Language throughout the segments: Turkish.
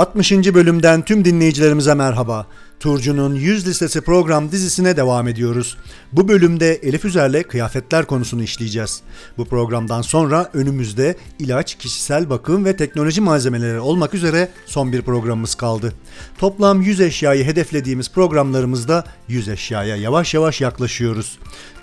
60. bölümden tüm dinleyicilerimize merhaba. Turcu'nun 100 listesi program dizisine devam ediyoruz. Bu bölümde Elif Üzer'le kıyafetler konusunu işleyeceğiz. Bu programdan sonra önümüzde ilaç, kişisel bakım ve teknoloji malzemeleri olmak üzere son bir programımız kaldı. Toplam 100 eşyayı hedeflediğimiz programlarımızda 100 eşyaya yavaş yavaş yaklaşıyoruz.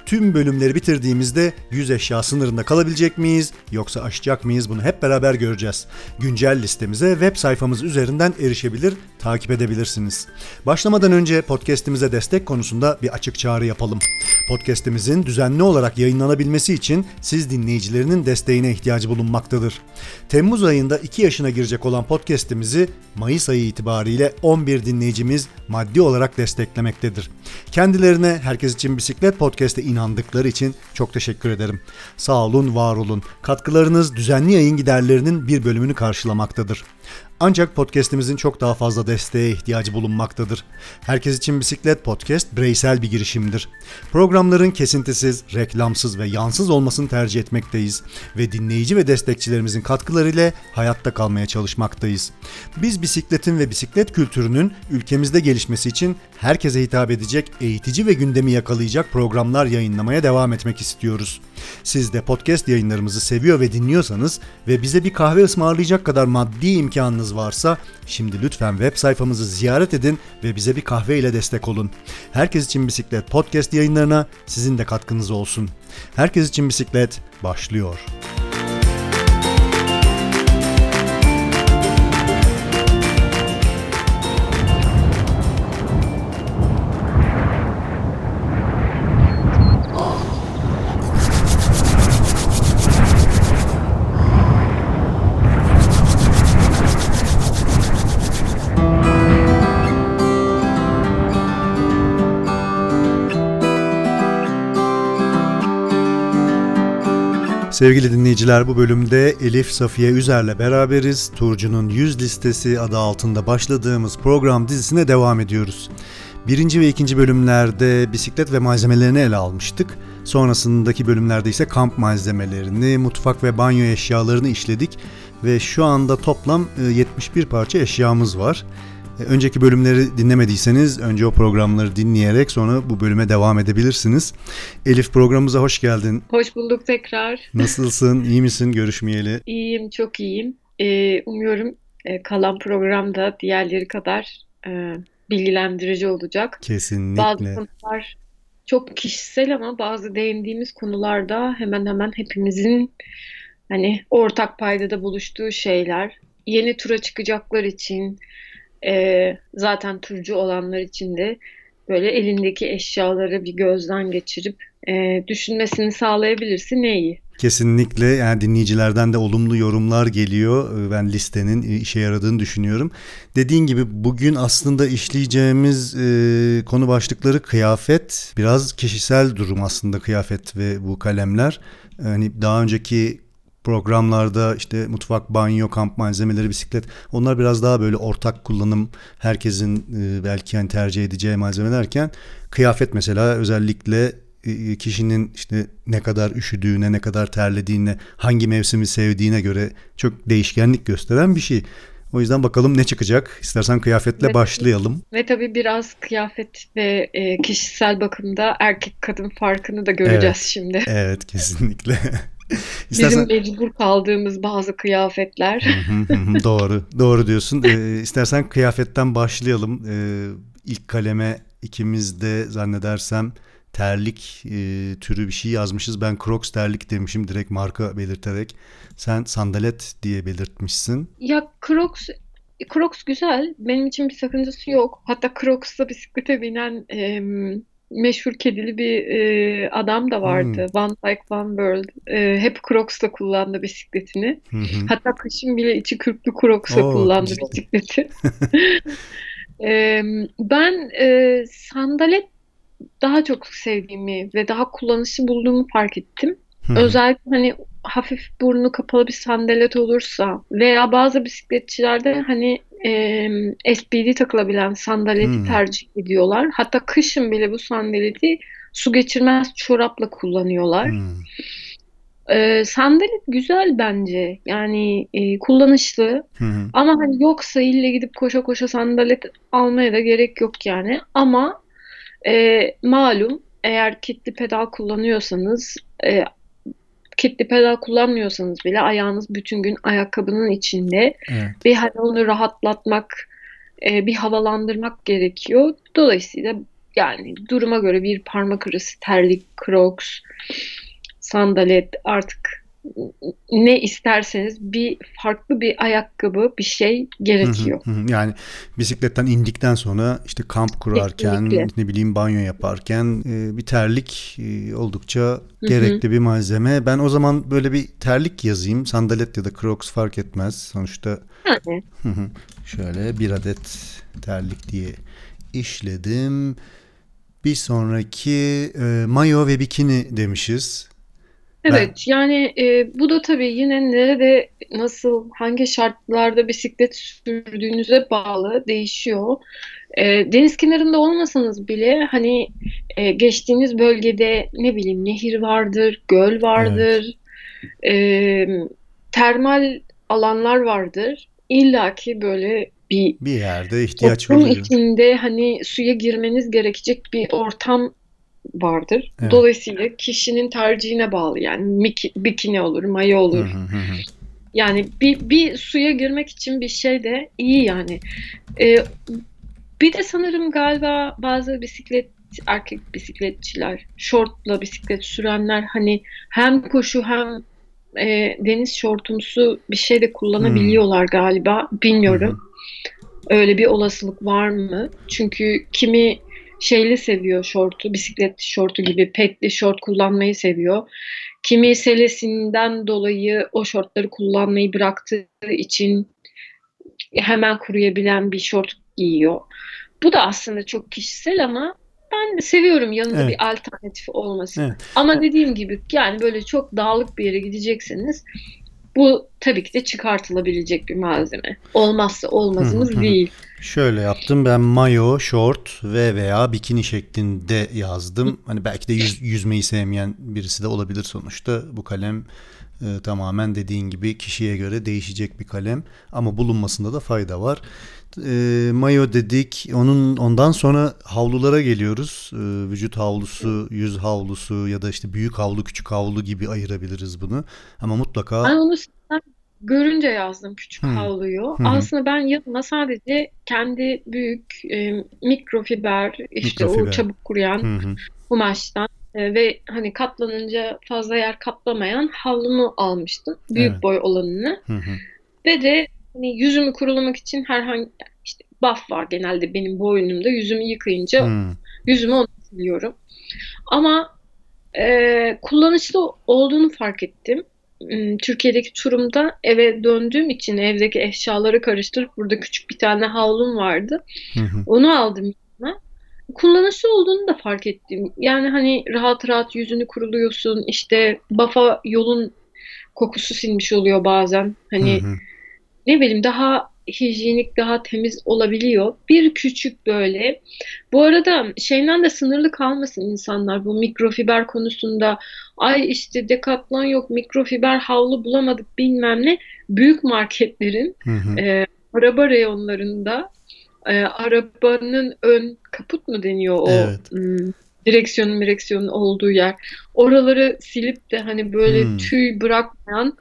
Tüm bölümleri bitirdiğimizde 100 eşya sınırında kalabilecek miyiz yoksa aşacak mıyız bunu hep beraber göreceğiz. Güncel listemize web sayfamız üzerinden erişebilir, takip edebilirsiniz. Başlamadan önce podcast'imize destek konusunda bir açık çağrı yapalım. Podcast'imizin düzenli olarak yayınlanabilmesi için siz dinleyicilerinin desteğine ihtiyacı bulunmaktadır. Temmuz ayında 2 yaşına girecek olan podcast'imizi Mayıs ayı itibariyle 11 dinleyicimiz maddi olarak desteklemektedir. Kendilerine Herkes için Bisiklet Podcast'e inandıkları için çok teşekkür ederim. Sağ olun, var olun. Katkılarınız düzenli yayın giderlerinin bir bölümünü karşılamaktadır. Ancak podcast'imizin çok daha fazla desteğe ihtiyacı bulunmaktadır. Herkes için Bisiklet Podcast bireysel bir girişimdir. Programların kesintisiz, reklamsız ve yansız olmasını tercih etmekteyiz ve dinleyici ve destekçilerimizin katkılarıyla hayatta kalmaya çalışmaktayız. Biz bisikletin ve bisiklet kültürünün ülkemizde gelişmesi için herkese hitap edecek, eğitici ve gündemi yakalayacak programlar yayınlamaya devam etmek istiyoruz. Siz de podcast yayınlarımızı seviyor ve dinliyorsanız ve bize bir kahve ısmarlayacak kadar maddi imkanınız varsa şimdi lütfen web sayfamızı ziyaret edin ve bize bir kahve ile destek olun. Herkes için bisiklet podcast yayınlarına sizin de katkınız olsun. Herkes için bisiklet başlıyor. Sevgili dinleyiciler bu bölümde Elif Safiye Üzer'le beraberiz. Turcu'nun 100 listesi adı altında başladığımız program dizisine devam ediyoruz. Birinci ve ikinci bölümlerde bisiklet ve malzemelerini ele almıştık. Sonrasındaki bölümlerde ise kamp malzemelerini, mutfak ve banyo eşyalarını işledik ve şu anda toplam 71 parça eşyamız var. E, önceki bölümleri dinlemediyseniz önce o programları dinleyerek sonra bu bölüme devam edebilirsiniz. Elif programımıza hoş geldin. Hoş bulduk tekrar. Nasılsın? İyi misin görüşmeyeli? İyiyim, çok iyiyim. Ee, umuyorum e, kalan programda diğerleri kadar e, bilgilendirici olacak. Kesinlikle. Bazı konular çok kişisel ama bazı değindiğimiz konularda hemen hemen hepimizin hani ortak paydada buluştuğu şeyler. Yeni tura çıkacaklar için, e, zaten turcu olanlar için de böyle elindeki eşyaları bir gözden geçirip e, düşünmesini sağlayabilirsin ne iyi. Kesinlikle yani dinleyicilerden de olumlu yorumlar geliyor. Ben listenin işe yaradığını düşünüyorum. Dediğin gibi bugün aslında işleyeceğimiz e, konu başlıkları kıyafet. Biraz kişisel durum aslında kıyafet ve bu kalemler. Hani daha önceki programlarda işte mutfak, banyo, kamp malzemeleri, bisiklet onlar biraz daha böyle ortak kullanım herkesin e, belki yani tercih edeceği malzemelerken kıyafet mesela özellikle e, kişinin işte ne kadar üşüdüğüne, ne kadar terlediğine, hangi mevsimi sevdiğine göre çok değişkenlik gösteren bir şey. O yüzden bakalım ne çıkacak. İstersen kıyafetle ve, başlayalım. Ve tabii biraz kıyafet ve e, kişisel bakımda erkek kadın farkını da göreceğiz evet, şimdi. Evet kesinlikle. İstersen... Bizim mecbur kaldığımız bazı kıyafetler. doğru, doğru diyorsun. Ee, istersen kıyafetten başlayalım. Ee, ilk kaleme ikimiz de zannedersem terlik e, türü bir şey yazmışız. Ben Crocs terlik demişim direkt marka belirterek. Sen sandalet diye belirtmişsin. Ya Crocs Crocs güzel. Benim için bir sakıncası yok. Hatta Crocs'ta bisiklete binen e, meşhur kedili bir e, adam da vardı. Hmm. Van Dyke Van World. E, hep Crocs'ta kullandı bisikletini. Hı Hatta kışın bile içi kürklü Crocs'ta kullandı ciddi. bisikleti. e, ben e, sandalet daha çok sevdiğimi ve daha kullanışlı bulduğumu fark ettim. Özellikle hani hafif burnu kapalı bir sandalet olursa veya bazı bisikletçilerde hani e, SPD takılabilen sandaleti hmm. tercih ediyorlar. Hatta kışın bile bu sandaleti su geçirmez çorapla kullanıyorlar. Hmm. Ee, sandalet güzel bence. Yani e, kullanışlı. Hı hı. Ama hani yoksa ille gidip koşa koşa sandalet almaya da gerek yok yani. Ama e, malum eğer kitli pedal kullanıyorsanız e, kitli pedal kullanmıyorsanız bile ayağınız bütün gün ayakkabının içinde Evet. ve hani onu rahatlatmak, e, bir havalandırmak gerekiyor. Dolayısıyla yani duruma göre bir parmak arası terlik, crocs, sandalet artık ne isterseniz bir farklı bir ayakkabı, bir şey hı, gerekiyor. hı hı. Yani bisikletten indikten sonra işte kamp kurarken, Kesinlikle. ne bileyim banyo yaparken e, bir terlik e, oldukça gerekli bir malzeme. Ben o zaman böyle bir terlik yazayım. Sandalet ya da Crocs fark etmez. Sonuçta Yani şöyle bir adet terlik diye işledim. Bir sonraki e, mayo ve bikini demişiz. Ben evet yani e, bu da tabii yine nerede, nasıl, hangi şartlarda bisiklet sürdüğünüze bağlı değişiyor. E, deniz kenarında olmasanız bile hani e, geçtiğiniz bölgede ne bileyim nehir vardır, göl evet. vardır, e, termal alanlar vardır. İlla ki böyle bir Bir yerde ihtiyaç oluyor. içinde hani suya girmeniz gerekecek bir ortam vardır. Evet. Dolayısıyla kişinin tercihine bağlı yani bikini olur, mayo Hı olur. hı hı hı. Yani bir, bir suya girmek için bir şey de iyi yani. Ee, bir de sanırım galiba bazı bisiklet erkek bisikletçiler, şortla bisiklet sürenler hani hem koşu hem e, deniz şortumsu bir şey de Hmm. kullanabiliyorlar galiba. Hı hı. Bilmiyorum. Öyle bir olasılık var mı? Çünkü kimi şeyli seviyor şortu, bisiklet şortu gibi petli şort kullanmayı seviyor. Kimi selesinden dolayı o şortları kullanmayı bıraktığı için hemen kuruyabilen bir şort giyiyor. Bu da aslında çok kişisel ama ben de seviyorum yanında Evet. bir alternatif olmasını. Evet. Ama dediğim gibi yani böyle çok dağlık bir yere gidecekseniz bu tabii ki de çıkartılabilecek bir malzeme. Olmazsa olmazımız hı hı. değil. Şöyle yaptım ben mayo, short ve veya bikini şeklinde yazdım. Hani belki de yüz- yüzmeyi sevmeyen birisi de olabilir sonuçta. Bu kalem e, tamamen dediğin gibi kişiye göre değişecek bir kalem ama bulunmasında da fayda var. E, mayo dedik. Onun ondan sonra havlulara geliyoruz. E, vücut havlusu, yüz havlusu ya da işte büyük havlu, küçük havlu gibi ayırabiliriz bunu. Ama Ben mutlaka onu sizden görünce yazdım küçük Hı. havluyu. Hı. Aslında ben yanıma sadece kendi büyük e, mikrofiber işte o mikrofiber. çabuk kuruyan hı. kumaştan e, ve hani katlanınca fazla yer kaplamayan havlumu almıştım. Büyük Evet. boy olanını. Hı hı. Ve de hani yüzümü kurulamak için herhangi işte buff var genelde benim boynumda. Yüzümü yıkayınca Hı. yüzümü onu siliyorum. Ama e, kullanışlı olduğunu fark ettim. Hmm, Türkiye'deki turumda eve döndüğüm için evdeki eşyaları karıştırıp burada küçük bir tane havlum vardı. Hı hı. Onu aldım. Kullanışlı olduğunu da fark ettim. Yani hani rahat rahat yüzünü kuruluyorsun. İşte bafa yolun kokusu sinmiş oluyor bazen. Hı Hani hı. ne bileyim daha hijyenik, daha temiz olabiliyor. Bir küçük böyle. Bu arada şeyden de sınırlı kalmasın insanlar bu mikrofiber konusunda. Ay işte Decathlon yok, mikrofiber havlu bulamadık bilmem ne. Büyük marketlerin Hı hı. e, araba reyonlarında e, arabanın ön kaput mu deniyor o Evet. hmm, direksiyonun direksiyonun olduğu yer. Oraları silip de hani böyle Hmm. tüy bırakmayan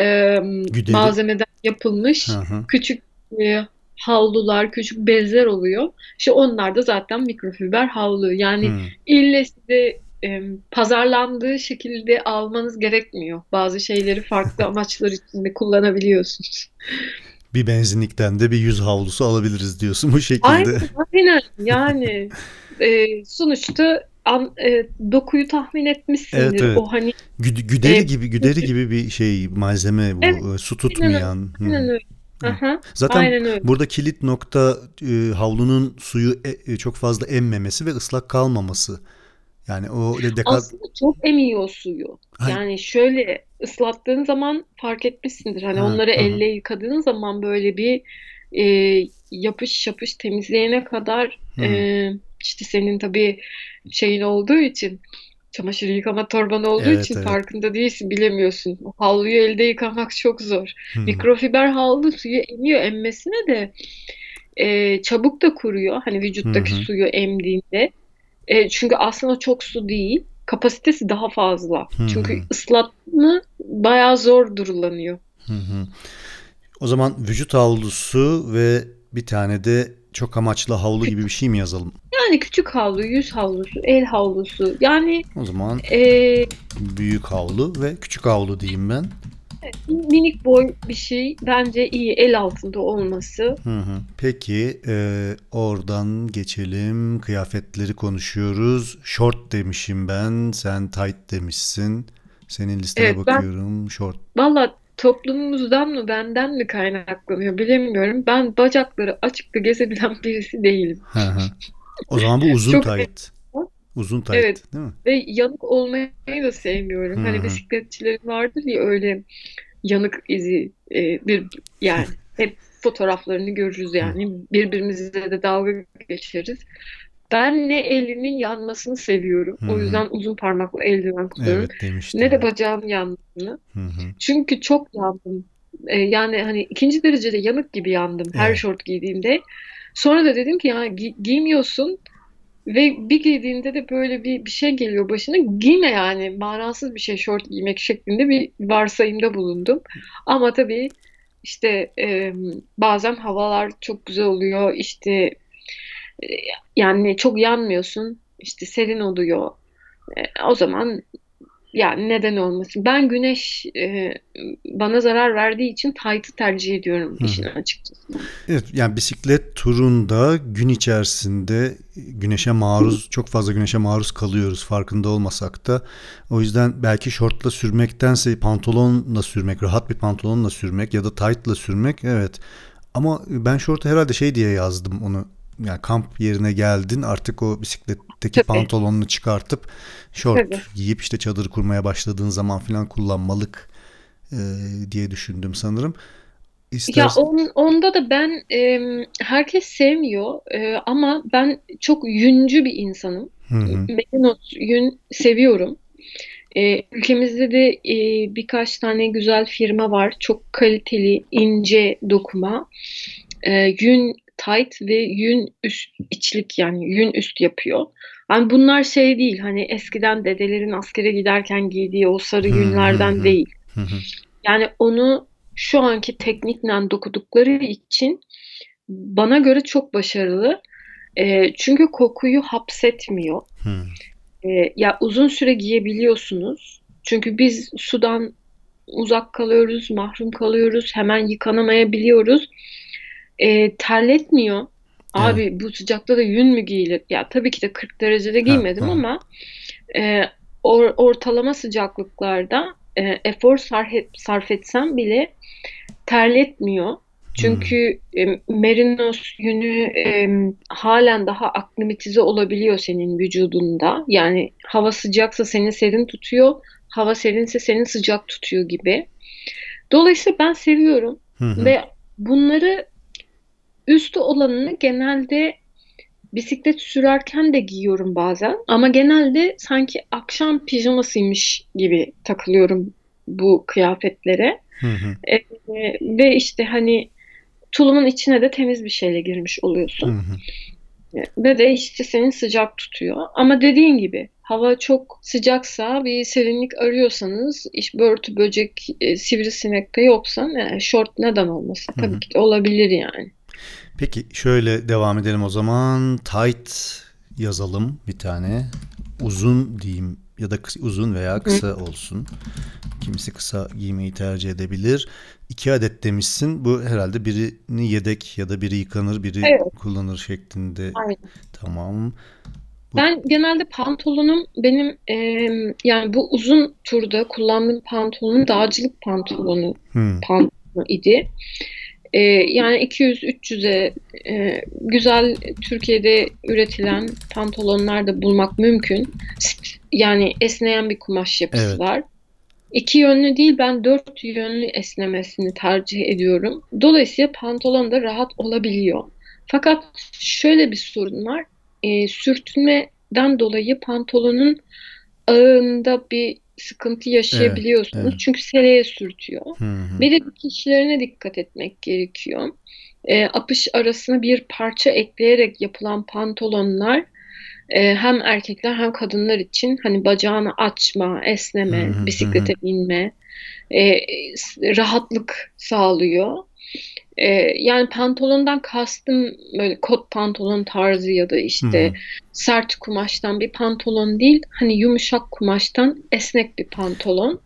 e, Güdeli. malzemeden yapılmış hı. küçük e, havlular, küçük bezler oluyor. İşte onlar da zaten mikrofiber havlu. Yani Hı. ille size e, pazarlandığı şekilde almanız gerekmiyor. Bazı şeyleri farklı amaçlar için de kullanabiliyorsunuz. Bir benzinlikten de bir yüz havlusu alabiliriz diyorsun bu şekilde. Aynen, aynen. Yani e, sonuçta an, e, dokuyu tahmin etmişsindir. Evet, evet. O hani Güd- güderi e, gibi güderi gibi bir şey malzeme bu Evet, e, su tutmayan. Hı. aynen öyle. Aha, Zaten aynen öyle. burada kilit nokta e, havlunun suyu e, e, çok fazla emmemesi ve ıslak kalmaması. Yani o de dekat Aslında çok emiyor suyu. Hay- Yani şöyle ıslattığın zaman fark etmişsindir. Hani Ha, onları hı. elle yıkadığın zaman böyle bir e, yapış yapış temizleyene kadar Hı. e, işte senin tabii şeyin olduğu için çamaşır yıkama torban olduğu Evet, için evet. farkında değilsin, bilemiyorsun. Havluyu elde yıkamak çok zor. Hı. Mikrofiber havlu suyu emiyor, emmesine de e, çabuk da kuruyor. Hani vücuttaki Hı hı. suyu emdiğinde. E, çünkü aslında çok su değil. Kapasitesi daha fazla. Hı Çünkü ıslatma bayağı zor durulanıyor. Hı hı. O zaman vücut havlusu ve bir tane de çok amaçlı havlu gibi bir şey mi yazalım? Yani küçük havlu, yüz havlusu, el havlusu. Yani O zaman e, büyük havlu ve küçük havlu diyeyim ben. Minik boy bir şey bence iyi el altında olması. Hı hı. Peki e, oradan geçelim. Kıyafetleri konuşuyoruz. Short demişim ben. Sen tight demişsin. Senin listene Evet, ben- bakıyorum. Short. Valla toplumumuzdan mı benden mi kaynaklanıyor bilemiyorum. Ben bacakları açıkta gezebilen birisi değilim. Hı hı. O zaman bu uzun tight. Uzun tight, Evet. değil mi? Ve yanık olmayı da sevmiyorum. Hı Hani hı. bisikletçilerin vardır ya öyle yanık izi e, bir yani hep fotoğraflarını görürüz yani birbirimizle de dalga geçeriz. Ben ne elinin yanmasını seviyorum. Hı O hı. yüzden uzun parmaklı eldiven kullanıyorum. Evet. Ne de bacağım yanmasını. Hı hı. Çünkü çok yandım. E, yani hani ikinci derecede yanık gibi yandım her Evet. şort giydiğimde. Sonra da dedim ki ya gi- giymiyorsun ve bir giydiğinde de böyle bir, bir şey geliyor başına. Giyme yani manasız bir şey şort giymek şeklinde bir varsayımda bulundum. Ama tabii işte e, bazen havalar çok güzel oluyor. İşte e, yani çok yanmıyorsun. İşte serin oluyor. E, o zaman yani neden olmasın? Ben güneş e, bana zarar verdiği için tight'ı tercih ediyorum Hı işin açıkçası. Evet, yani bisiklet turunda gün içerisinde güneşe maruz, çok fazla güneşe maruz kalıyoruz farkında olmasak da. O yüzden belki şortla sürmektense pantolonla sürmek, rahat bir pantolonla sürmek ya da tight'la sürmek evet. Ama ben şortu herhalde şey diye yazdım onu. Yani kamp yerine geldin artık o bisikletteki Tabii. pantolonunu çıkartıp şort Tabii. giyip işte çadır kurmaya başladığın zaman falan kullanmalık e, diye düşündüm sanırım. Ya İstersen on, onda da ben em, herkes sevmiyor e, ama ben çok yüncü bir insanım. Merinos yün seviyorum. E, ülkemizde de e, birkaç tane güzel firma var. Çok kaliteli, ince dokuma. E, yün tight ve yün üst içlik yani yün üst yapıyor. Yani bunlar şey değil hani eskiden dedelerin askere giderken giydiği o sarı yünlerden değil. Yani onu şu anki teknikle dokudukları için bana göre çok başarılı. E, çünkü kokuyu hapsetmiyor. E, ya uzun süre giyebiliyorsunuz. Çünkü biz sudan uzak kalıyoruz, mahrum kalıyoruz, hemen yıkanamayabiliyoruz. E, terletmiyor. Evet. Abi bu sıcakta da yün mü giyilir? Ya tabii ki de 40 derecede giymedim ha. ama e, or- ortalama sıcaklıklarda e, efor sarf, sarf etsem bile terletmiyor. Çünkü e, merinos yünü e, halen daha aklimatize olabiliyor senin vücudunda. Yani hava sıcaksa seni serin tutuyor, hava serinse seni sıcak tutuyor gibi. Dolayısıyla ben seviyorum hı. ve bunları üstü olanını genelde bisiklet sürerken de giyiyorum bazen. Ama genelde sanki akşam pijamasıymış gibi takılıyorum bu kıyafetlere. Hı hı. E, ve işte hani tulumun içine de temiz bir şeyle girmiş Hı oluyorsun. hı. E, Ve de işte seni sıcak tutuyor. Ama dediğin gibi hava çok sıcaksa bir serinlik arıyorsanız iş börtü böcek e, sivrisinek de yoksa e, şort neden olmasın? Hı hı. Tabii ki olabilir yani. Peki şöyle devam edelim o zaman. Tight yazalım bir tane. Uzun diyeyim ya da uzun veya kısa olsun. Kimisi kısa giymeyi tercih edebilir. İki adet demişsin. Bu herhalde birini yedek ya da biri yıkanır, biri Evet. kullanır şeklinde. Aynen. Tamam. Bu Ben genelde pantolonum benim e, yani bu uzun turda kullandığım pantolonum dağcılık pantolonu hı, pantolonu idi. E, yani 200-300'e e, güzel Türkiye'de üretilen pantolonlar da bulmak mümkün. Yani esneyen bir kumaş yapısı Evet. var. İki yönlü değil ben dört yönlü esnemesini tercih ediyorum. Dolayısıyla pantolon da rahat olabiliyor. Fakat şöyle bir sorun var. E, sürtünmeden dolayı pantolonun ağında bir sıkıntı yaşayabiliyorsunuz. evet. Çünkü seleye sürtüyor. Hı hı. Bir de dikişlerine dikkat etmek gerekiyor. E, apış arasına bir parça ekleyerek yapılan pantolonlar e, hem erkekler hem kadınlar için hani bacağını açma, esneme, Hı hı, hı bisiklete binme, e, rahatlık sağlıyor. E, yani pantolondan kastım böyle kot pantolon tarzı ya da işte hı. sert kumaştan bir pantolon değil, hani yumuşak kumaştan esnek bir pantolon.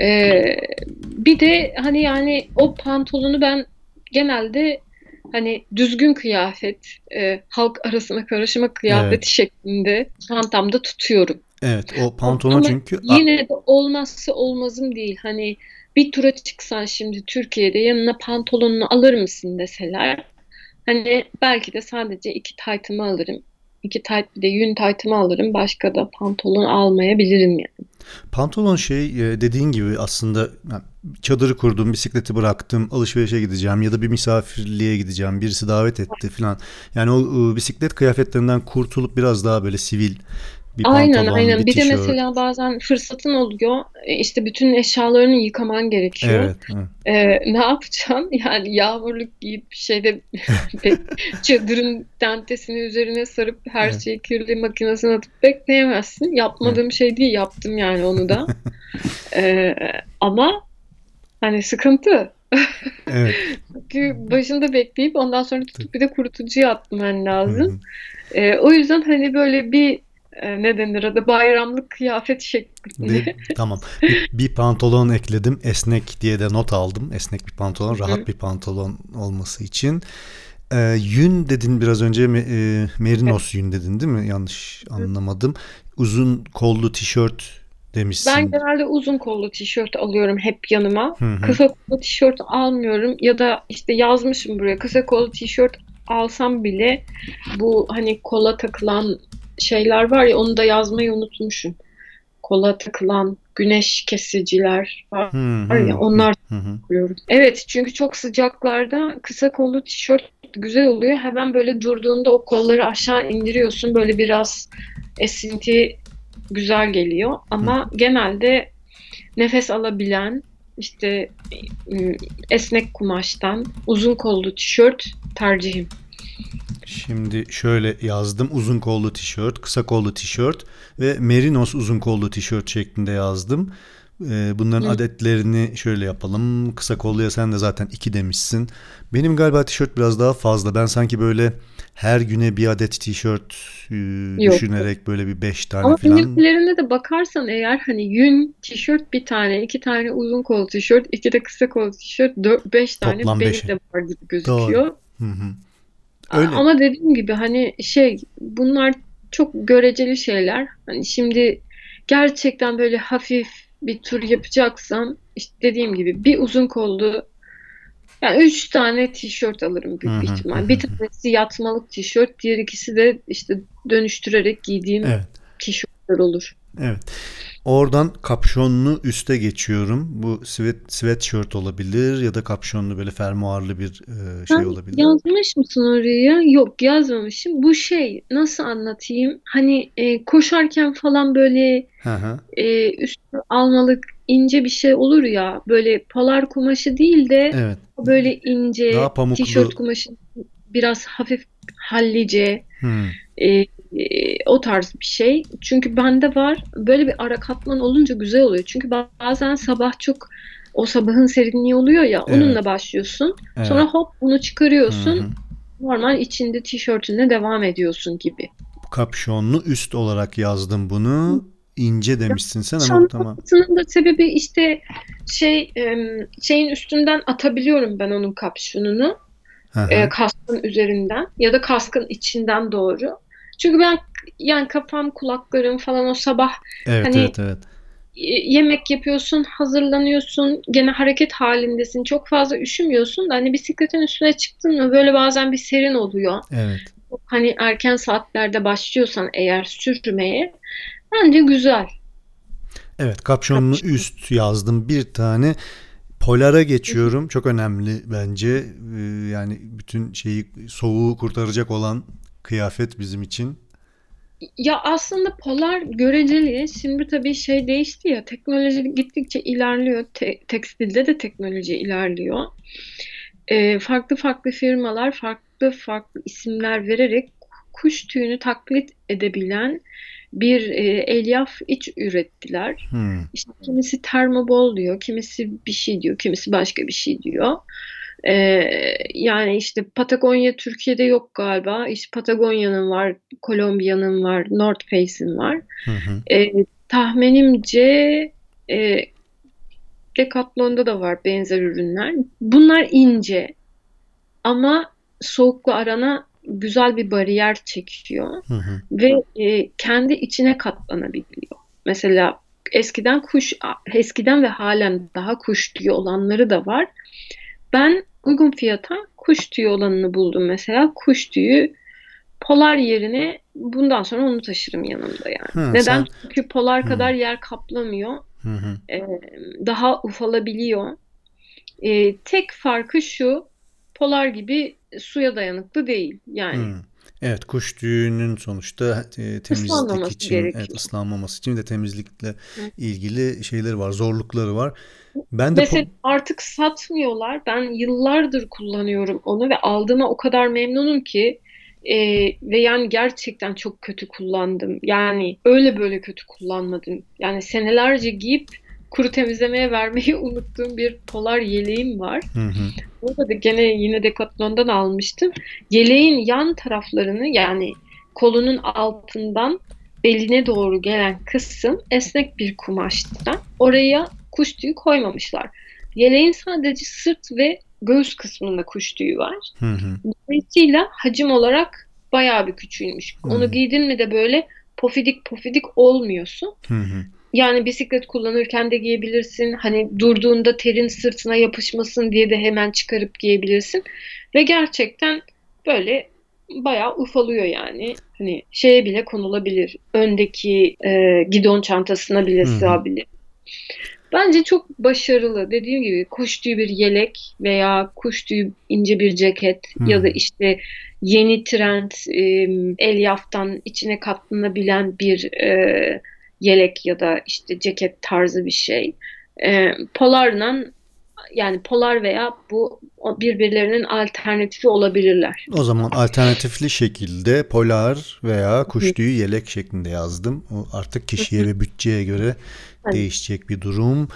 Ee, bir de hani yani o pantolonu ben genelde hani düzgün kıyafet, e, halk arasına karışma kıyafeti Evet. şeklinde çantamda tutuyorum. Evet o pantolon Ama çünkü yine de olmazsa olmazım değil. Hani bir tura çıksan şimdi Türkiye'de yanına pantolonunu alır mısın deseler. Hani belki de sadece iki taytımı alırım. İki tayt bir de yün taytımı alırım. Başka da pantolon almayabilirim yani. pantolon şey e, dediğin gibi aslında çadırı kurdum, bisikleti bıraktım, alışverişe gideceğim ya da bir misafirliğe gideceğim, birisi davet etti falan. Yani o e, bisiklet kıyafetlerinden kurtulup biraz daha böyle sivil bir Aynen aynen. bir Bir de mesela bazen fırsatın oluyor. E, işte bütün eşyalarını yıkaman gerekiyor. Evet, evet. Ee, ne yapacaksın? Yani yağmurluk giyip şeyde çadırın tentesini üzerine sarıp her Evet. şeyi kirli makinesine atıp bekleyemezsin. Yapmadığım şey değil, yaptım yani onu da. Ee, ama hani sıkıntı. Evet. Çünkü başında bekleyip ondan sonra tutup bir de kurutucuya atman lazım. hı. Ee, o yüzden hani böyle bir ne denir adı bayramlık kıyafet şeklinde. Ve tamam. Bir, bir pantolon ekledim. Esnek diye de not aldım. Esnek bir pantolon, Hı. rahat bir pantolon olması için. Ee, yün dedin biraz önce e, merinos yün dedin değil mi? Yanlış anlamadım. Uzun kollu tişört Ben demişsin. genelde uzun kollu tişört alıyorum hep yanıma. Hı hı. Kısa kollu tişört almıyorum ya da işte yazmışım buraya kısa kollu tişört alsam bile bu hani kola takılan şeyler var ya onu da yazmayı unutmuşum. Kola takılan güneş kesiciler var hı. ya onlar Hı hı. takıyorum. Evet çünkü çok sıcaklarda kısa kollu tişört güzel oluyor. Hemen böyle durduğunda o kolları aşağı indiriyorsun. Böyle biraz esinti güzel geliyor. Ama genelde nefes alabilen işte ım, esnek kumaştan uzun kollu tişört tercihim. Şimdi şöyle yazdım. Uzun kollu tişört, kısa kollu tişört ve merinos uzun kollu tişört şeklinde yazdım. Ee, Bunların Hı. adetlerini şöyle yapalım. Kısa kolluya sen de zaten iki demişsin. Benim galiba tişört biraz daha fazla. Ben sanki böyle her güne bir adet tişört e, Yok. düşünerek böyle bir beş tane Ama falan. benimkilerinde de bakarsan eğer hani yün tişört bir tane, iki tane uzun kollu tişört, iki de kısa kollu tişört, dört, beş tane Toplam benim beş. de var gibi gözüküyor. Hı hı. Öyle. Ama dediğim gibi hani şey bunlar çok göreceli şeyler. Hani şimdi gerçekten böyle hafif bir tur yapacaksan işte dediğim gibi bir uzun kollu yani üç tane tişört alırım büyük bir ihtimal. Bir tanesi yatmalık tişört, diğer ikisi de işte dönüştürerek giydiğim Evet. tişörtler olur. Evet. Oradan kapşonlu üste geçiyorum. Bu sweat, sweatshirt olabilir ya da kapşonlu böyle fermuarlı bir e, şey Sen olabilir. yazmış mısın oraya? Yok yazmamışım. Bu şey nasıl anlatayım? Hani e, koşarken falan böyle e, üstü almalık ince bir şey olur ya böyle polar kumaşı değil de Evet. böyle ince Daha pamuklu. tişört kumaşı biraz hafif hallice Hmm. e, o tarz bir şey. Çünkü bende var böyle bir ara katman olunca güzel oluyor. Çünkü bazen sabah çok o sabahın serinliği oluyor ya Evet. onunla başlıyorsun. Evet. Sonra hop bunu çıkarıyorsun. Hı hı. Normal içinde tişörtünle devam ediyorsun gibi. Kapşonlu üst olarak yazdım bunu. İnce demişsin sen ama tamam. Aslında da sebebi işte şey şeyin üstünden atabiliyorum ben onun kapşonunu Hı hı. e, kaskın üzerinden ya da kaskın içinden doğru. Çünkü ben yani kafam kulaklarım falan o sabah Evet hani evet evet. yemek yapıyorsun hazırlanıyorsun gene hareket halindesin çok fazla üşümüyorsun da hani bisikletin üstüne çıktın mı böyle bazen bir serin oluyor. Evet. Hani erken saatlerde başlıyorsan eğer sürmeye bence güzel. Evet kapşonlu Kapşon. üst yazdım bir tane. Polara geçiyorum. Çok önemli bence. Ee, Yani bütün şeyi soğuğu kurtaracak olan kıyafet bizim için. Ya aslında polar göreceli. Şimdi tabii şey değişti ya. Teknoloji gittikçe ilerliyor. Te- tekstilde de teknoloji ilerliyor. Ee, farklı farklı firmalar farklı farklı isimler vererek kuş tüyünü taklit edebilen bir e, elyaf iç ürettiler. Hmm. İşte kimisi termobol diyor, kimisi bir şey diyor, kimisi başka bir şey diyor. Ee, yani işte Patagonya Türkiye'de yok galiba. İşte Patagonya'nın var, Kolombiya'nın var, North Face'in var. Hı hı. Ee, tahminimce e, Decathlon'da da var benzer ürünler. Bunlar ince ama soğukla arana güzel bir bariyer çekiyor Hı hı. ve e, kendi içine katlanabiliyor. Mesela eskiden kuş eskiden ve halen daha kuş tüyü olanları da var. Ben uygun fiyata kuş tüyü olanını buldum mesela. Kuş tüyü polar yerine bundan sonra onu taşırım yanımda yani. Hı, Neden? sen- Çünkü polar Hı. kadar yer kaplamıyor. Hı hı. Ee, daha ufalabiliyor. Ee, tek farkı şu, polar gibi suya dayanıklı değil. Yani Hı. Evet kuş tüyünün sonuçta e, temizlik için, gerekiyor. evet, ıslanmaması için de temizlikle ilgili şeyleri var, zorlukları var. Ben de Mesela artık satmıyorlar. Ben yıllardır kullanıyorum onu ve aldığıma o kadar memnunum ki e, ve yani gerçekten çok kötü kullandım. Yani öyle böyle kötü kullanmadım. Yani senelerce giyip kuru temizlemeye vermeyi unuttuğum bir polar yeleğim var. Hı hı. Burada da gene yine Decathlon'dan almıştım. Yeleğin yan taraflarını yani kolunun altından beline doğru gelen kısım esnek bir kumaştan. Oraya kuş tüyü koymamışlar. Yeleğin sadece sırt ve göğüs kısmında kuş tüyü var. Hı hı. Dolayısıyla hacim olarak bayağı bir küçülmüş. Hmm. Onu giydin mi de böyle pofidik pofidik olmuyorsun. Hı hı. Yani bisiklet kullanırken de giyebilirsin. Hani durduğunda terin sırtına yapışmasın diye de hemen çıkarıp giyebilirsin. Ve gerçekten böyle bayağı ufalıyor yani. Hani şeye bile konulabilir. Öndeki e, gidon çantasına bile hı. sığabilir. Bence çok başarılı. Dediğim gibi kuş tüyü bir yelek veya kuş tüyü ince bir ceket Hı. ya da işte yeni trend e, elyaftan içine katlanabilen bir e, yelek ya da işte ceket tarzı bir şey. E, polarla yani polar veya bu birbirlerinin alternatifi olabilirler. O zaman alternatifli şekilde polar veya kuş tüyü yelek şeklinde yazdım. O artık kişiye ve bütçeye göre Evet. değişecek bir durum.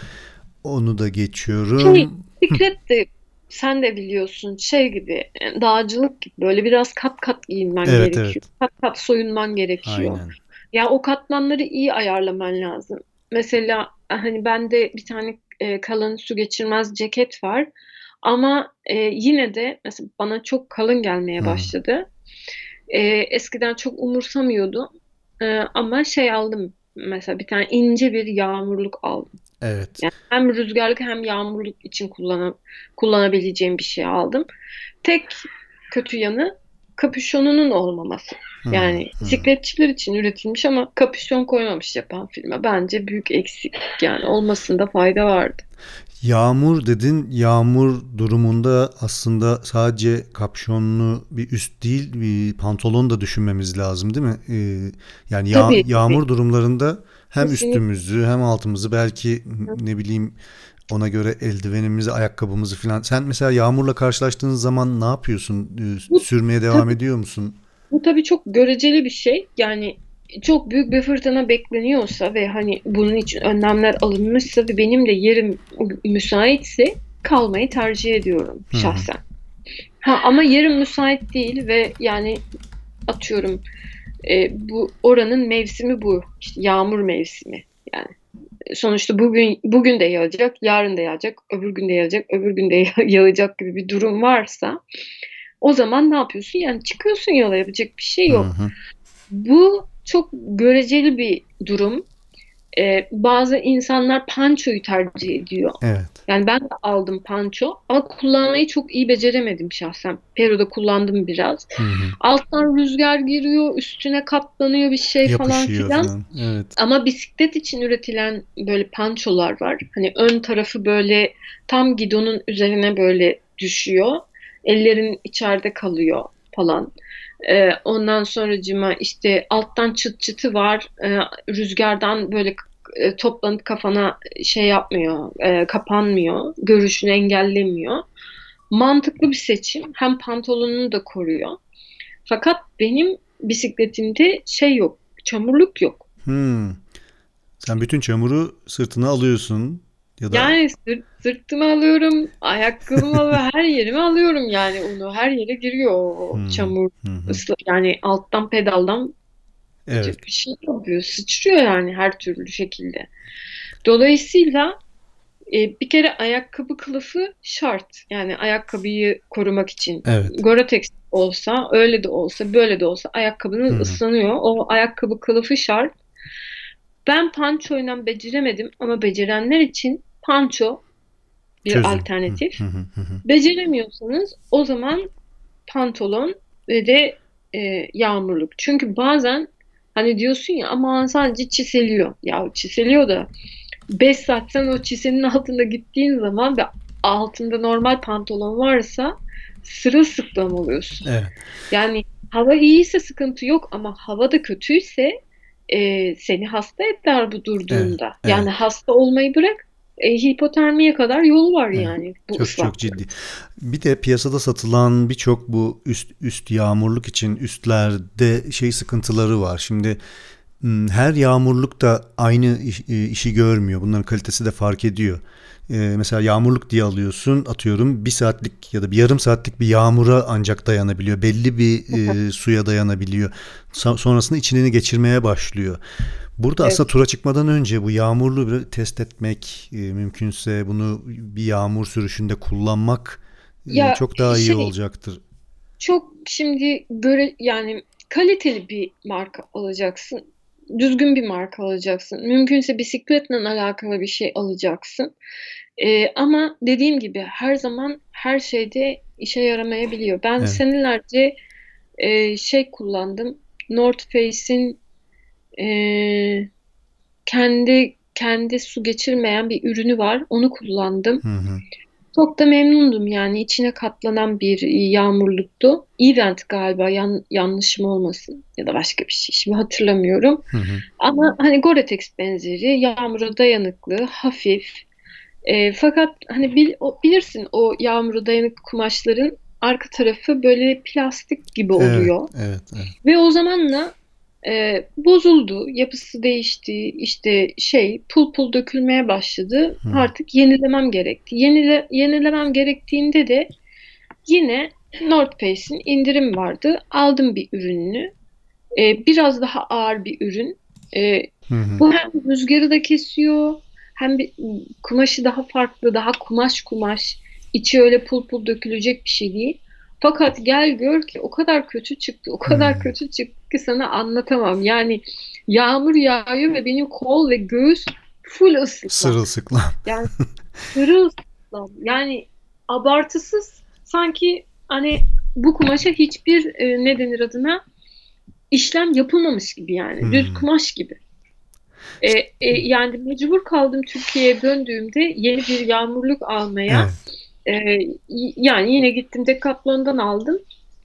Onu da geçiyorum. Şey, bisiklet de sen de biliyorsun şey gibi e, dağcılık gibi böyle biraz kat kat giyinmen Evet, gerekiyor. evet. Kat kat soyunman gerekiyor. Aynen. Ya o katmanları iyi ayarlaman lazım. Mesela hani bende bir tane e, kalın su geçirmez ceket var. Ama e, yine de mesela bana çok kalın gelmeye başladı. E, eskiden çok umursamıyordum. E, ama şey aldım mesela bir tane ince bir yağmurluk aldım. Evet. Yani hem rüzgarlık hem yağmurluk için kullanam kullanabileceğim bir şey aldım. Tek kötü yanı kapüşonunun olmaması. Hı, Yani hı. bisikletçiler için üretilmiş ama kapüşon koymamış yapan firma. Bence büyük eksik. Yani olmasında fayda vardı. Yağmur dedin. Yağmur durumunda aslında sadece kapşonlu bir üst değil bir pantolon da düşünmemiz lazım değil mi? Ee, yani Tabii, tabii. yağmur durumlarında hem Kesinlikle. üstümüzü hem altımızı belki ne bileyim ona göre eldivenimizi, ayakkabımızı falan. Sen mesela yağmurla karşılaştığın zaman ne yapıyorsun? Ee, Sürmeye devam tabii. ediyor musun? Bu tabii çok göreceli bir şey. Yani çok büyük bir fırtına bekleniyorsa ve hani bunun için önlemler alınmışsa ve benim de yerim müsaitse kalmayı tercih ediyorum şahsen. Ha, ama yerim müsait değil ve yani atıyorum e, bu oranın mevsimi bu. İşte yağmur mevsimi. Yani sonuçta bugün bugün de yağacak, yarın da yağacak, öbür gün de yağacak, öbür gün de yağ- yağacak gibi bir durum varsa o zaman ne yapıyorsun? Yani çıkıyorsun yola yapacak bir şey yok. Hı hı. Bu çok göreceli bir durum. Ee, bazı insanlar pançoyu tercih ediyor. Evet. Yani ben de aldım panço ama kullanmayı çok iyi beceremedim şahsen. Peru'da kullandım biraz. Hı hı. Alttan rüzgar giriyor, üstüne katlanıyor bir şey falan Yapışıyor filan. falan. Evet. Ama bisiklet için üretilen böyle pançolar var. Hani ön tarafı böyle tam gidonun üzerine böyle düşüyor. Ellerin içeride kalıyor falan. E, ondan sonracıma işte alttan çıt çıtı var. E, rüzgardan böyle e, toplanıp kafana şey yapmıyor, e, kapanmıyor, görüşünü engellemiyor. Mantıklı bir seçim. Hem pantolonunu da koruyor. Fakat benim bisikletimde şey yok, çamurluk yok. Hmm. Sen bütün çamuru sırtına alıyorsun ya da Yani sırt, sırtıma alıyorum, ayakkabıma ve her yerime alıyorum yani onu. Her yere giriyor o Hmm. çamur. Hı. Isla, yani alttan pedaldan Evet. bir şey yapıyor. Sıçrıyor yani her türlü şekilde. Dolayısıyla e, bir kere ayakkabı kılıfı şart. Yani ayakkabıyı korumak için. Evet. Gore-Tex olsa, öyle de olsa, böyle de olsa ayakkabının Hı hı. ıslanıyor. O ayakkabı kılıfı şart. Ben pançoyla beceremedim ama becerenler için panço bir Çözüm. alternatif. Hı hı hı hı. Beceremiyorsanız o zaman pantolon ve de e, yağmurluk. Çünkü bazen hani diyorsun ya aman sadece çiseliyor. Ya çiseliyor da 5 saat sen o çisenin altında gittiğin zaman ve altında normal pantolon varsa sırılsıklam oluyorsun. Evet. Yani hava iyiyse sıkıntı yok ama hava da kötüyse e, seni hasta eder bu durduğunda. Evet, Yani hasta olmayı bırak e, hipotermiye kadar yolu var Evet, yani bu Çok ıslak. çok ciddi. Bir de piyasada satılan birçok bu üst üst yağmurluk için üstlerde şey sıkıntıları var. Şimdi her yağmurluk da aynı iş- e, işi görmüyor. Bunların kalitesi de fark ediyor. Ee, mesela yağmurluk diye alıyorsun atıyorum bir saatlik ya da bir yarım saatlik bir yağmura ancak dayanabiliyor. Belli bir e, suya dayanabiliyor. Sa- sonrasında içini geçirmeye başlıyor. Burada Evet. aslında tura çıkmadan önce bu yağmurlu bir test etmek, e, mümkünse bunu bir yağmur sürüşünde kullanmak e, Ya çok daha iyi şey- olacaktır. Çok şimdi göre yani kaliteli bir marka alacaksın. Düzgün bir marka alacaksın. Mümkünse bisikletle alakalı bir şey alacaksın. Ee, ama dediğim gibi her zaman her şeyde işe yaramayabiliyor. Ben Evet. senelerce e, şey kullandım. North Face'in e, kendi kendi su geçirmeyen bir ürünü var. Onu kullandım. Hı hı. Çok da memnundum yani içine katlanan bir yağmurluktu. Event galiba yan, yanlışım olmasın ya da başka bir şey şimdi hatırlamıyorum. Hı hı. Ama hani Gore-Tex benzeri yağmura dayanıklı, hafif. E, fakat hani bil, o, bilirsin o yağmura dayanıklı kumaşların arka tarafı böyle plastik gibi Evet, oluyor. evet, evet. Ve o zamanla e, bozuldu, yapısı değişti, işte şey pul pul dökülmeye başladı. Hı. Artık yenilemem gerekti. Yenile, yenilemem gerektiğinde de yine North Face'in indirim vardı. Aldım bir ürününü. E, biraz daha ağır bir ürün. E, Hı hı. bu hem rüzgarı da kesiyor, hem bir, kumaşı daha farklı, daha kumaş kumaş. İçi öyle pul pul dökülecek bir şey değil. Fakat gel gör ki o kadar kötü çıktı, o kadar Hmm. kötü çıktı ki sana anlatamam. Yani yağmur yağıyor ve benim kol ve göğüs full ıslıklam. Sırılsıklam. Yani sırılsıklam. Yani abartısız sanki hani bu kumaşa hiçbir e, ne denir adına işlem yapılmamış gibi yani. Hmm. Düz kumaş gibi. E, e, yani mecbur kaldım Türkiye'ye döndüğümde yeni bir yağmurluk almaya. Evet. E, yani yine gittim Decathlon'dan aldım.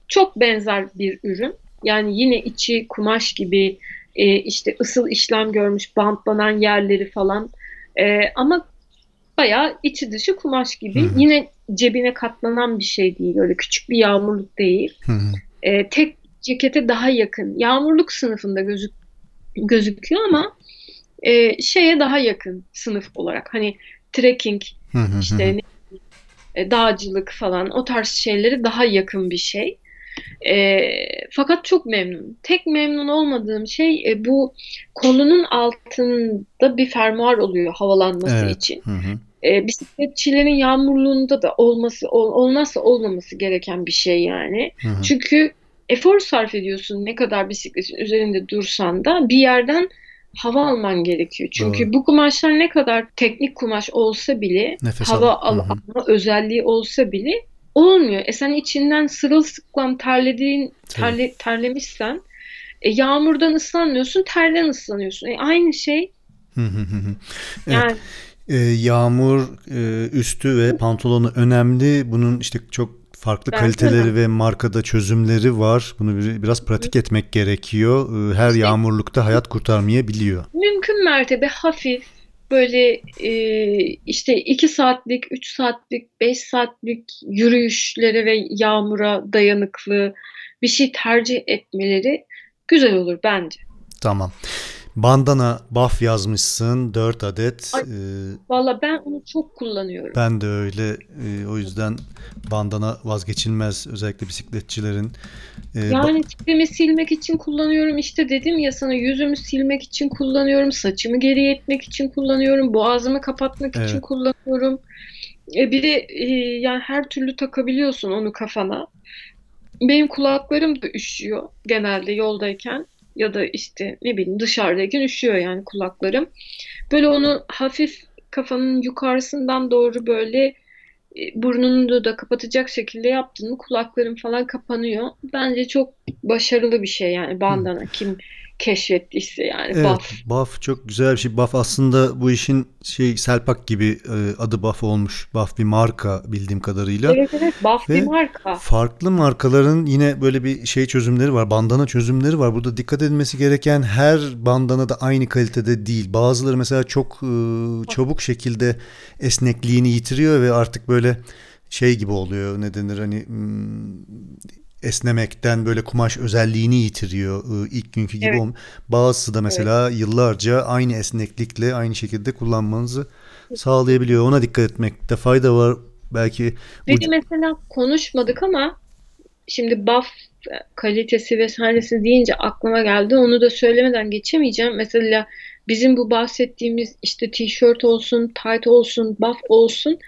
Çok benzer bir ürün. Yani yine içi kumaş gibi e, işte ısıl işlem görmüş bantlanan yerleri falan. E, ama bayağı içi dışı kumaş gibi. Hı hı. Yine cebine katlanan bir şey değil. Öyle küçük bir yağmurluk değil. E, tek cekete daha yakın. Yağmurluk sınıfında gözük gözüküyor ama e, şeye daha yakın sınıf olarak. Hani trekking, Hı hı hı. işte ne- dağcılık falan o tarz şeylere daha yakın bir şey. E, fakat çok memnunum. Tek memnun olmadığım şey e, bu kolunun altında bir fermuar oluyor havalanması Evet. için. Hı hı. E, bisikletçilerin yağmurluğunda da olması ol- olmazsa olmaması gereken bir şey yani. Hı hı. Çünkü efor sarf ediyorsun ne kadar bisikletin üzerinde dursan da bir yerden hava alman gerekiyor. Çünkü Doğru. bu kumaşlar ne kadar teknik kumaş olsa bile Nefes hava al. alma özelliği olsa bile olmuyor. E sen içinden sırılsıklam terlediğin terle, terlemişsen e, yağmurdan ıslanmıyorsun, terden ıslanıyorsun. E, aynı şey. Evet. yani E, yağmur e, üstü ve pantolonu önemli. Bunun işte çok farklı Ben kaliteleri ve markada çözümleri var. Bunu bir- biraz pratik etmek gerekiyor. Ee, Her İşte- yağmurlukta hayat kurtarmayabiliyor. Mümkün mertebe hafif böyle e, işte 2 saatlik, 3 saatlik, 5 saatlik yürüyüşlere ve yağmura dayanıklı bir şey tercih etmeleri güzel olur bence. Tamam. Bandana buff yazmışsın 4 adet. Ay. Ee, Valla ben onu çok kullanıyorum. Ben de öyle. Ee, o yüzden bandana vazgeçilmez özellikle bisikletçilerin. Ee, Yani tipimi silmek için kullanıyorum. İşte dedim ya sana yüzümü silmek için kullanıyorum. Saçımı geriye etmek için kullanıyorum. Boğazımı kapatmak için Evet. kullanıyorum. E bir de e, yani her türlü takabiliyorsun onu kafana. Benim kulaklarım da üşüyor genelde yoldayken ya da işte ne bileyim dışarıdayken üşüyor yani kulaklarım. Böyle onu hafif kafanın yukarısından doğru böyle e, burnunu da kapatacak şekilde yaptın mı kulakların falan kapanıyor. Bence çok başarılı bir şey yani bandana kim keşfettiyse yani Evet, buff. buff çok güzel bir şey. Buff aslında bu işin şey Selpak gibi e, adı Buff olmuş. Buff bir marka bildiğim kadarıyla. Evet evet buff Ve bir marka. Farklı markaların yine böyle bir şey çözümleri var. Bandana çözümleri var. Burada dikkat edilmesi gereken her bandana da aynı kalitede değil. Bazıları mesela çok e, çabuk şekilde esnekliğini yitiriyor ve artık böyle şey gibi oluyor. Ne denir hani hmm, esnemekten böyle kumaş özelliğini yitiriyor. E, ilk günkü gibi Evet. Bazısı da mesela yıllarca aynı esneklikle aynı şekilde kullanmanızı sağlayabiliyor. Ona dikkat etmekte fayda var. Belki Bir de mesela konuşmadık ama şimdi buff kalitesi vesairesi deyince aklıma geldi. Onu da söylemeden geçemeyeceğim. Mesela bizim bu bahsettiğimiz işte tişört olsun, tight olsun, buff olsun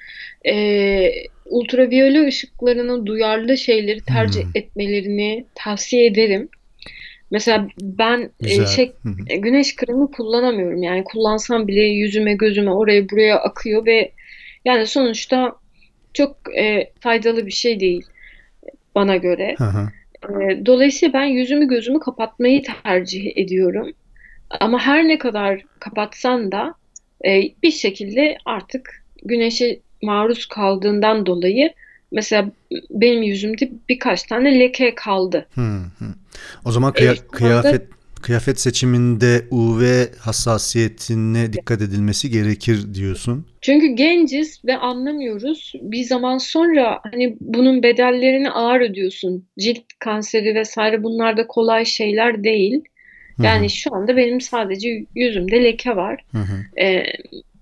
eee ultraviyole ışıklarına duyarlı şeyleri tercih Hmm. etmelerini tavsiye ederim. Mesela ben e, güzel. şey e, güneş kremi kullanamıyorum. Yani kullansam bile yüzüme, gözüme, oraya buraya akıyor ve yani sonuçta çok e, faydalı bir şey değil bana göre. Hı hı. E, dolayısıyla ben yüzümü gözümü kapatmayı tercih ediyorum. Ama her ne kadar kapatsan da e, bir şekilde artık güneşe maruz kaldığından dolayı mesela benim yüzümde birkaç tane leke kaldı. Hı hı. O zaman kıya- anda- kıyafet kıyafet seçiminde UV hassasiyetine dikkat edilmesi gerekir diyorsun. Çünkü genciz ve anlamıyoruz. Bir zaman sonra hani bunun bedellerini ağır ödüyorsun. Cilt kanseri vesaire bunlar da kolay şeyler değil. Yani şu anda benim sadece yüzümde leke var. Hı hı. Ee,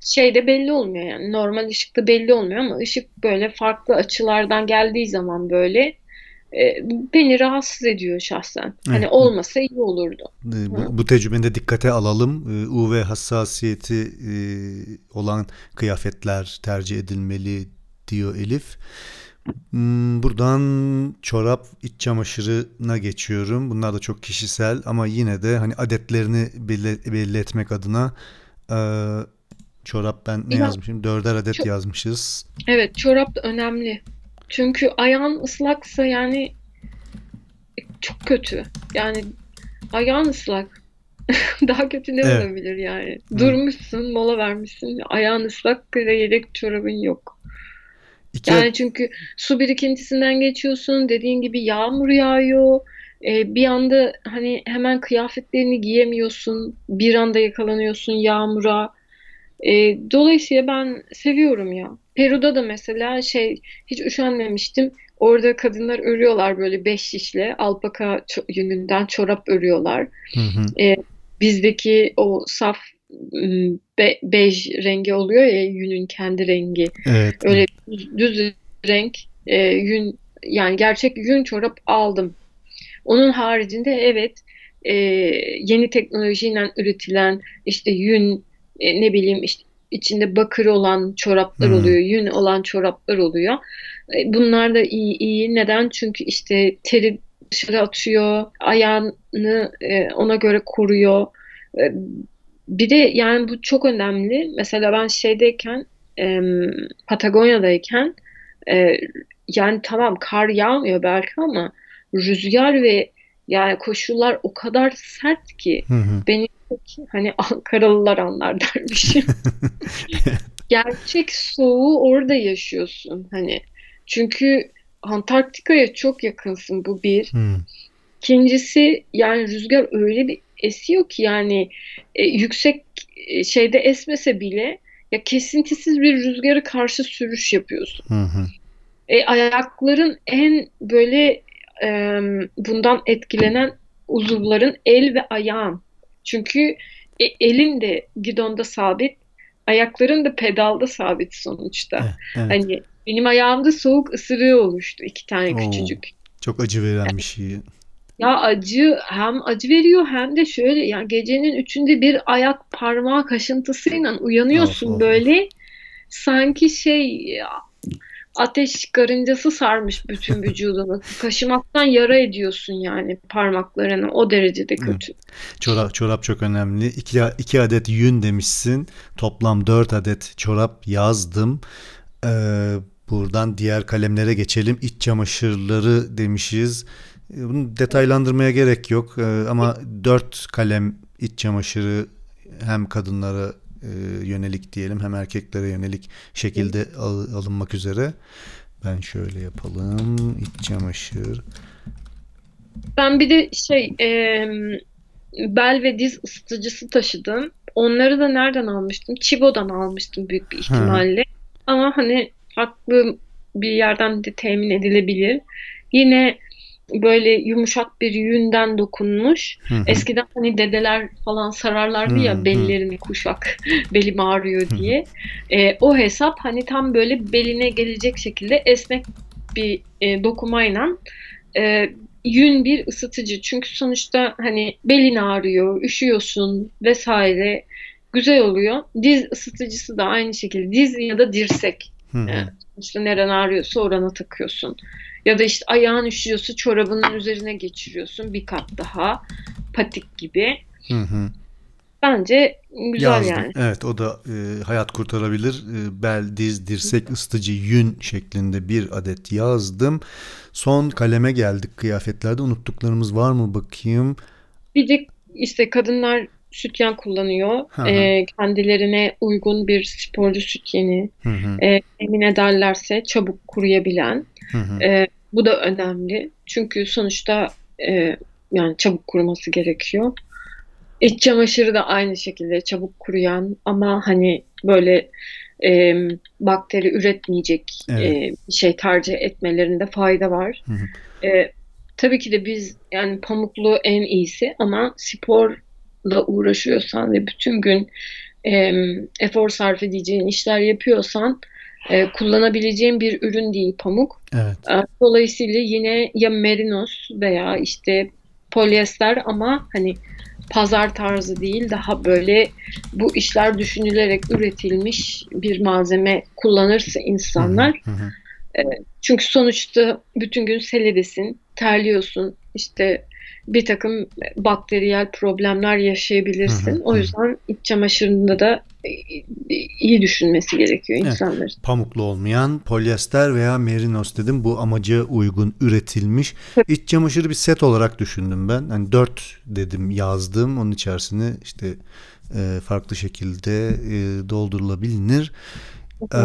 şey de belli olmuyor yani normal ışıkta belli olmuyor ama ışık böyle farklı açılardan geldiği zaman böyle e, beni rahatsız ediyor şahsen. Hani Evet. olmasa iyi olurdu. Ee, Bu, bu tecrübeni dikkate alalım. Ee, UV hassasiyeti e, olan kıyafetler tercih edilmeli diyor Elif. Hmm, Buradan çorap iç çamaşırına geçiyorum. Bunlar da çok kişisel ama yine de hani adetlerini belli, belli etmek adına e, çorap ben ne Ya, yazmışım? Dörder adet çok- yazmışız. Evet çorap da önemli. Çünkü ayağın ıslaksa yani çok kötü. Yani ayağın ıslak. Daha kötü ne Evet. olabilir yani? Evet. Durmuşsun, mola vermişsin. Ayağın ıslak ve yedek çorabın yok. İki, Yani çünkü su birikintisinden geçiyorsun. Dediğin gibi yağmur yağıyor. Ee, bir anda hani hemen kıyafetlerini giyemiyorsun. Bir anda yakalanıyorsun yağmura. Ee, dolayısıyla ben seviyorum ya. Peru'da da mesela şey hiç üşenmemiştim. Orada kadınlar örüyorlar böyle beş şişle alpaka yününden çorap örüyorlar. Hı hı. Bizdeki o saf be- bej rengi oluyor ya yünün kendi rengi. Evet. Öyle düz, düz renk e, yün yani gerçek yün çorap aldım. Onun haricinde evet e, yeni teknolojiyle üretilen işte yün e, ne bileyim işte içinde bakır olan çoraplar Hmm. oluyor, yün olan çoraplar oluyor. E, bunlar da iyi iyi. Neden? Çünkü işte teri dışarı atıyor, ayağını e, ona göre koruyor. E, bir de yani bu çok önemli. Mesela ben şeydeyken em, Patagonya'dayken e, yani tamam kar yağmıyor belki ama rüzgar ve yani koşullar o kadar sert ki Hı hı. beni hani Ankaralılar anlar dermişim. Gerçek soğuğu orada yaşıyorsun hani. Çünkü Antarktika'ya çok yakınsın bu bir. Hmm. İkincisi yani rüzgar öyle bir esiyor ki yani e, yüksek e, şeyde esmese bile ya kesintisiz bir rüzgarı karşı sürüş yapıyorsun. Hı hı. E, ayakların en böyle e, bundan etkilenen uzuvların el ve ayağın. Çünkü e, elin de gidonda sabit, ayakların da pedalda sabit sonuçta. Evet, evet. Hani benim ayağımda soğuk ısırığı oluştu iki tane Oo. küçücük. Çok acı veren bir şey. Ya acı hem acı veriyor hem de şöyle yani gecenin üçünde bir ayak parmağı kaşıntısıyla uyanıyorsun Of, of, böyle sanki şey ya, ateş karıncası sarmış bütün vücudunu. Kaşımaktan yara ediyorsun yani parmaklarını o derecede kötü. Çorap, çorap çok önemli. İki, iki adet yün demişsin. Toplam dört adet çorap yazdım. Ee, buradan diğer kalemlere geçelim. İç çamaşırları demişiz. Ee, Bunu detaylandırmaya gerek yok. Ee, ama dört kalem iç çamaşırı hem kadınlara yönelik diyelim hem erkeklere yönelik şekilde al- alınmak üzere. Ben şöyle yapalım. İç çamaşır. Ben bir de şey e, bel ve diz ısıtıcısı taşıdım. Onları da nereden almıştım? Chibo'dan almıştım büyük bir ihtimalle. Ama hani farklı bir yerden de temin edilebilir. Yine böyle yumuşak bir yünden dokunmuş. Hı hı. Eskiden hani dedeler falan sararlardı Hı, ya hı. bellerini kuşak belim ağrıyor diye. E, o hesap hani tam böyle beline gelecek şekilde esnek bir e, dokumayla e, yün bir ısıtıcı. Çünkü sonuçta hani belin ağrıyor, üşüyorsun vesaire. Güzel oluyor. Diz ısıtıcısı da aynı şekilde. Diz ya da dirsek. Hı hı. Evet. İşte neren ağrıyorsa orana takıyorsun. Ya da işte ayağın üşüyorsa çorabının üzerine geçiriyorsun bir kat daha. Patik gibi. Hı hı. Bence güzel Yazdım. yani. Evet o da e, hayat kurtarabilir. E, bel, diz, dirsek, ısıtıcı, yün şeklinde bir adet yazdım. Son kaleme geldik kıyafetlerde. Unuttuklarımız var mı bakayım? Bir de işte kadınlar sütyen kullanıyor. Ee, kendilerine uygun bir sporcu sütyeni Hı hı, e, emin ederlerse çabuk kuruyabilen. hı hı. E, bu da önemli. Çünkü sonuçta e, yani çabuk kuruması gerekiyor. İç çamaşırı da aynı şekilde çabuk kuruyan ama hani böyle e, bakteri üretmeyecek Evet. e, bir şey tercih etmelerinde fayda var. Hı hı. E, tabii ki de biz yani pamuklu en iyisi ama sporla uğraşıyorsan ve bütün gün e, efor sarf edeceğin işler yapıyorsan e, kullanabileceğin bir ürün değil pamuk. Evet. E, Dolayısıyla yine ya merinos veya işte polyester ama hani pazar tarzı değil daha böyle bu işler düşünülerek üretilmiş bir malzeme kullanırsa insanlar Hı hı. çünkü sonuçta bütün gün seledesin, terliyorsun, işte bir takım bakteriyel problemler yaşayabilirsin. Hı hı, O yüzden iç çamaşırında da e, iyi düşünmesi gerekiyor Evet. insanların. Pamuklu olmayan polyester veya merinos dedim. Bu amaca uygun üretilmiş. İç çamaşırı bir set olarak düşündüm ben. Hani dört dedim yazdım. Onun içerisine işte e, farklı şekilde e, doldurulabilir. E,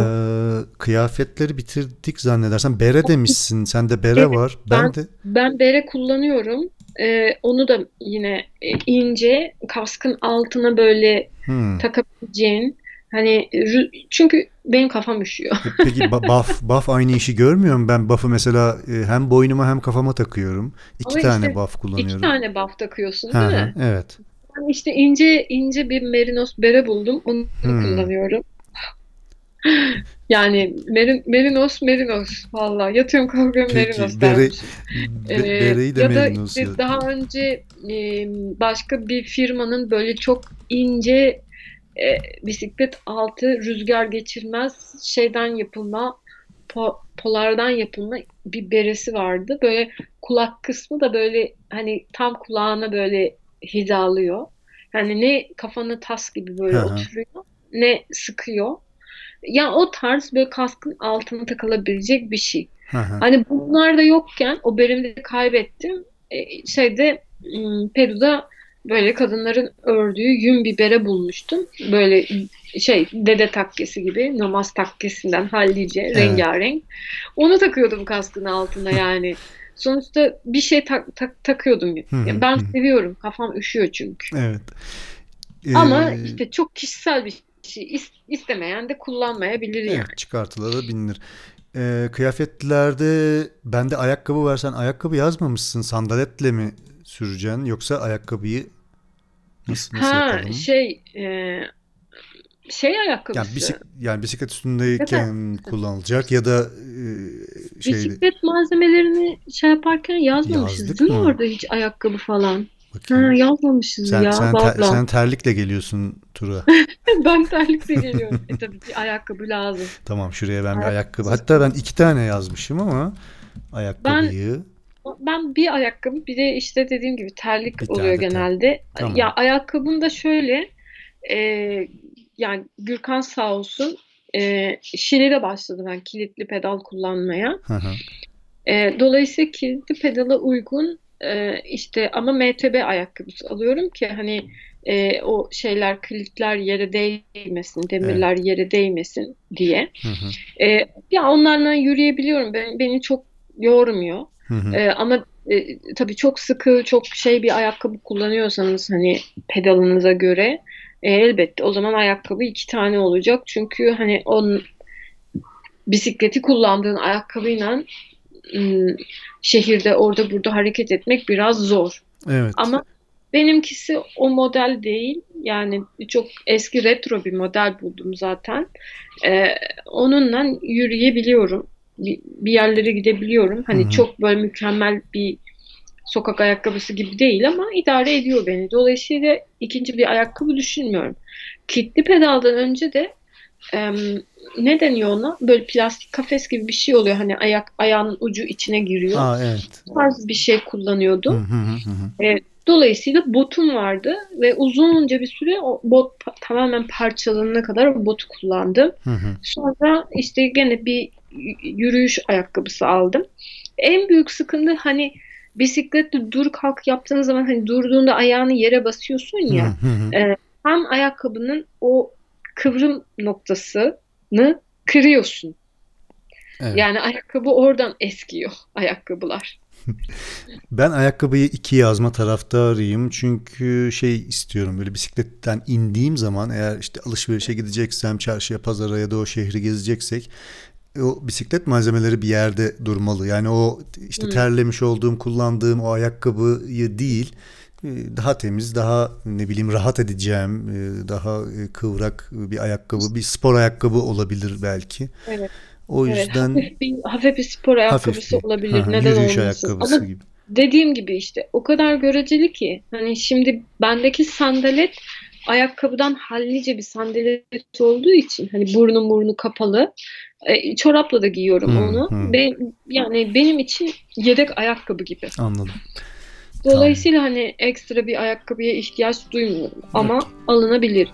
kıyafetleri bitirdik zannedersem. Bere demişsin. Sende bere Evet, var. Ben, ben- de Ben bere kullanıyorum. Ee, onu da yine e, ince, kaskın altına böyle Hmm. takabileceğin hani çünkü benim kafam üşüyor. E, Peki buff, buff aynı işi görmüyor mu? Ben buff'ı mesela e, hem boynuma hem kafama takıyorum. İki Ama tane işte buff kullanıyorum. İki tane buff takıyorsun değil hı, mi? evet. Ben işte ince ince bir merinos bere buldum. Onu Hmm. kullanıyorum. Yani merin, merinos merinos valla yatıyorum kalkıyorum Peki, merinos bere- dermiş. Be- Ee, bereyi de ya da merinos yaz- daha önce e, başka bir firmanın böyle çok ince e, bisiklet altı rüzgar geçirmez şeyden yapılma po- polardan yapılma bir beresi vardı. Böyle kulak kısmı da böyle hani tam kulağına böyle hizalıyor. Yani ne kafanı tas gibi böyle hı. oturuyor ne sıkıyor. Ya o tarz böyle kaskın altına takılabilecek bir şey. Hı hı. Hani bunlar da yokken o berimde kaybettim. E, şeyde Peru'da böyle kadınların ördüğü yün bir bere bulmuştum. Böyle şey dede takkesi gibi namaz takkesinden hallice Evet. rengarenk. Onu takıyordum kaskın altına yani. Sonuçta bir şey tak, tak, takıyordum. Yani ben seviyorum. Kafam üşüyor çünkü. Evet. Ama Ee, işte çok kişisel bir istemeyen de kullanmayabilir yani. Evet, çıkartılabilir. Ee, kıyafetlerde bende ayakkabı versen ayakkabı yazmamışsın. Sandaletle mi süreceksin yoksa ayakkabıyı nasıl nasıl Ha yapalım? şey e, şey Yani, ayakkabısı. bisik, yani bisiklet üstündeyken kullanılacak ya da e, şeyde Bisiklet malzemelerini şey yaparken yazmamışız Yazdık değil mi orada hiç ayakkabı falan? Ha, bakayım. yazmamışız Sen, ya sen, ter- sen terlikle geliyorsun tura. Ben terlikle geliyorum. E tabii ki ayakkabı lazım. Tamam şuraya ben bir Ayakkabı. Hatta ben iki tane yazmışım ama ayakkabıyı. Ben bir ayakkabı bir de işte dediğim gibi terlik Bir tane oluyor terlik. genelde. Tamam. Ya ayakkabım da şöyle e, yani Gürkan sağ olsun e, Şile'de başladı ben kilitli pedal kullanmaya. Hı hı. E, dolayısıyla kilitli pedala uygun e, işte ama MTB ayakkabısı alıyorum ki hani e, o şeyler kilitler yere değmesin, demirler yere değmesin diye. Hı hı. E, ya onlarla yürüyebiliyorum. Ben, beni çok yormuyor. Hı hı. E, ama e, tabii çok sıkı, çok şey bir ayakkabı kullanıyorsanız hani pedalınıza göre e, elbette o zaman ayakkabı iki tane olacak. Çünkü hani onun bisikleti kullandığın ayakkabıyla şehirde orada burada hareket etmek biraz zor. Evet. Ama benimkisi o model değil. Yani çok eski retro bir model buldum zaten. Ee, onunla yürüyebiliyorum. Bir, bir yerlere gidebiliyorum. Hani Hı hı. çok böyle mükemmel bir sokak ayakkabısı gibi değil ama idare ediyor beni. Dolayısıyla ikinci bir ayakkabı düşünmüyorum. Kilitli pedaldan önce de ne deniyor ona? Böyle plastik kafes gibi bir şey oluyor. Hani ayak ayağının ucu içine giriyor. Aa evet. Bu tarz bir şey kullanıyordum. Hı hı hı hı. Dolayısıyla botum vardı ve uzunca bir süre o bot tamamen parçalanana kadar botu kullandım. Hı hı. Sonra işte gene bir yürüyüş ayakkabısı aldım. En büyük sıkıntı hani bisikletle dur kalk yaptığın zaman hani durduğunda ayağını yere basıyorsun ya. Hı hı. e, hem ayakkabının o kıvrım noktasını kırıyorsun. Evet. Yani ayakkabı oradan eskiyor ayakkabılar. Ben ayakkabıyı iki yazma taraftarıyım. Çünkü şey istiyorum böyle bisikletten indiğim zaman eğer işte alışverişe gideceksem çarşıya, pazara ya da o şehri gezeceksek o bisiklet malzemeleri bir yerde durmalı. Yani o işte Hı. terlemiş olduğum, kullandığım o ayakkabıyı değil e, daha temiz, daha ne bileyim rahat edeceğim, e, daha e, kıvrak bir ayakkabı, bir spor ayakkabı olabilir belki. Evet. O Evet, yüzden hafif bir, hafif bir spor ayakkabısı bir olabilir. Hı, Neden yürüyüş olmasın? ayakkabısı Ama gibi. dediğim gibi işte o kadar göreceli ki hani şimdi bendeki sandalet ayakkabıdan hallice bir sandalet olduğu için hani burnu burnu kapalı e, çorapla da giyiyorum Hı, onu. hı. Ben, yani benim için yedek ayakkabı gibi. Anladım. Dolayısıyla hani ekstra bir ayakkabıya ihtiyaç duymuyorum ama Peki. alınabilir.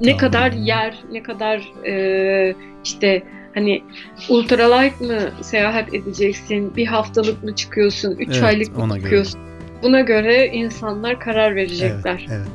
Ne Tamam. kadar yer, ne kadar e, işte hani ultralight mı seyahat edeceksin, bir haftalık mı çıkıyorsun, üç Evet, aylık mı ona göre. çıkıyorsun? Buna göre insanlar karar Evet, verecekler. evet.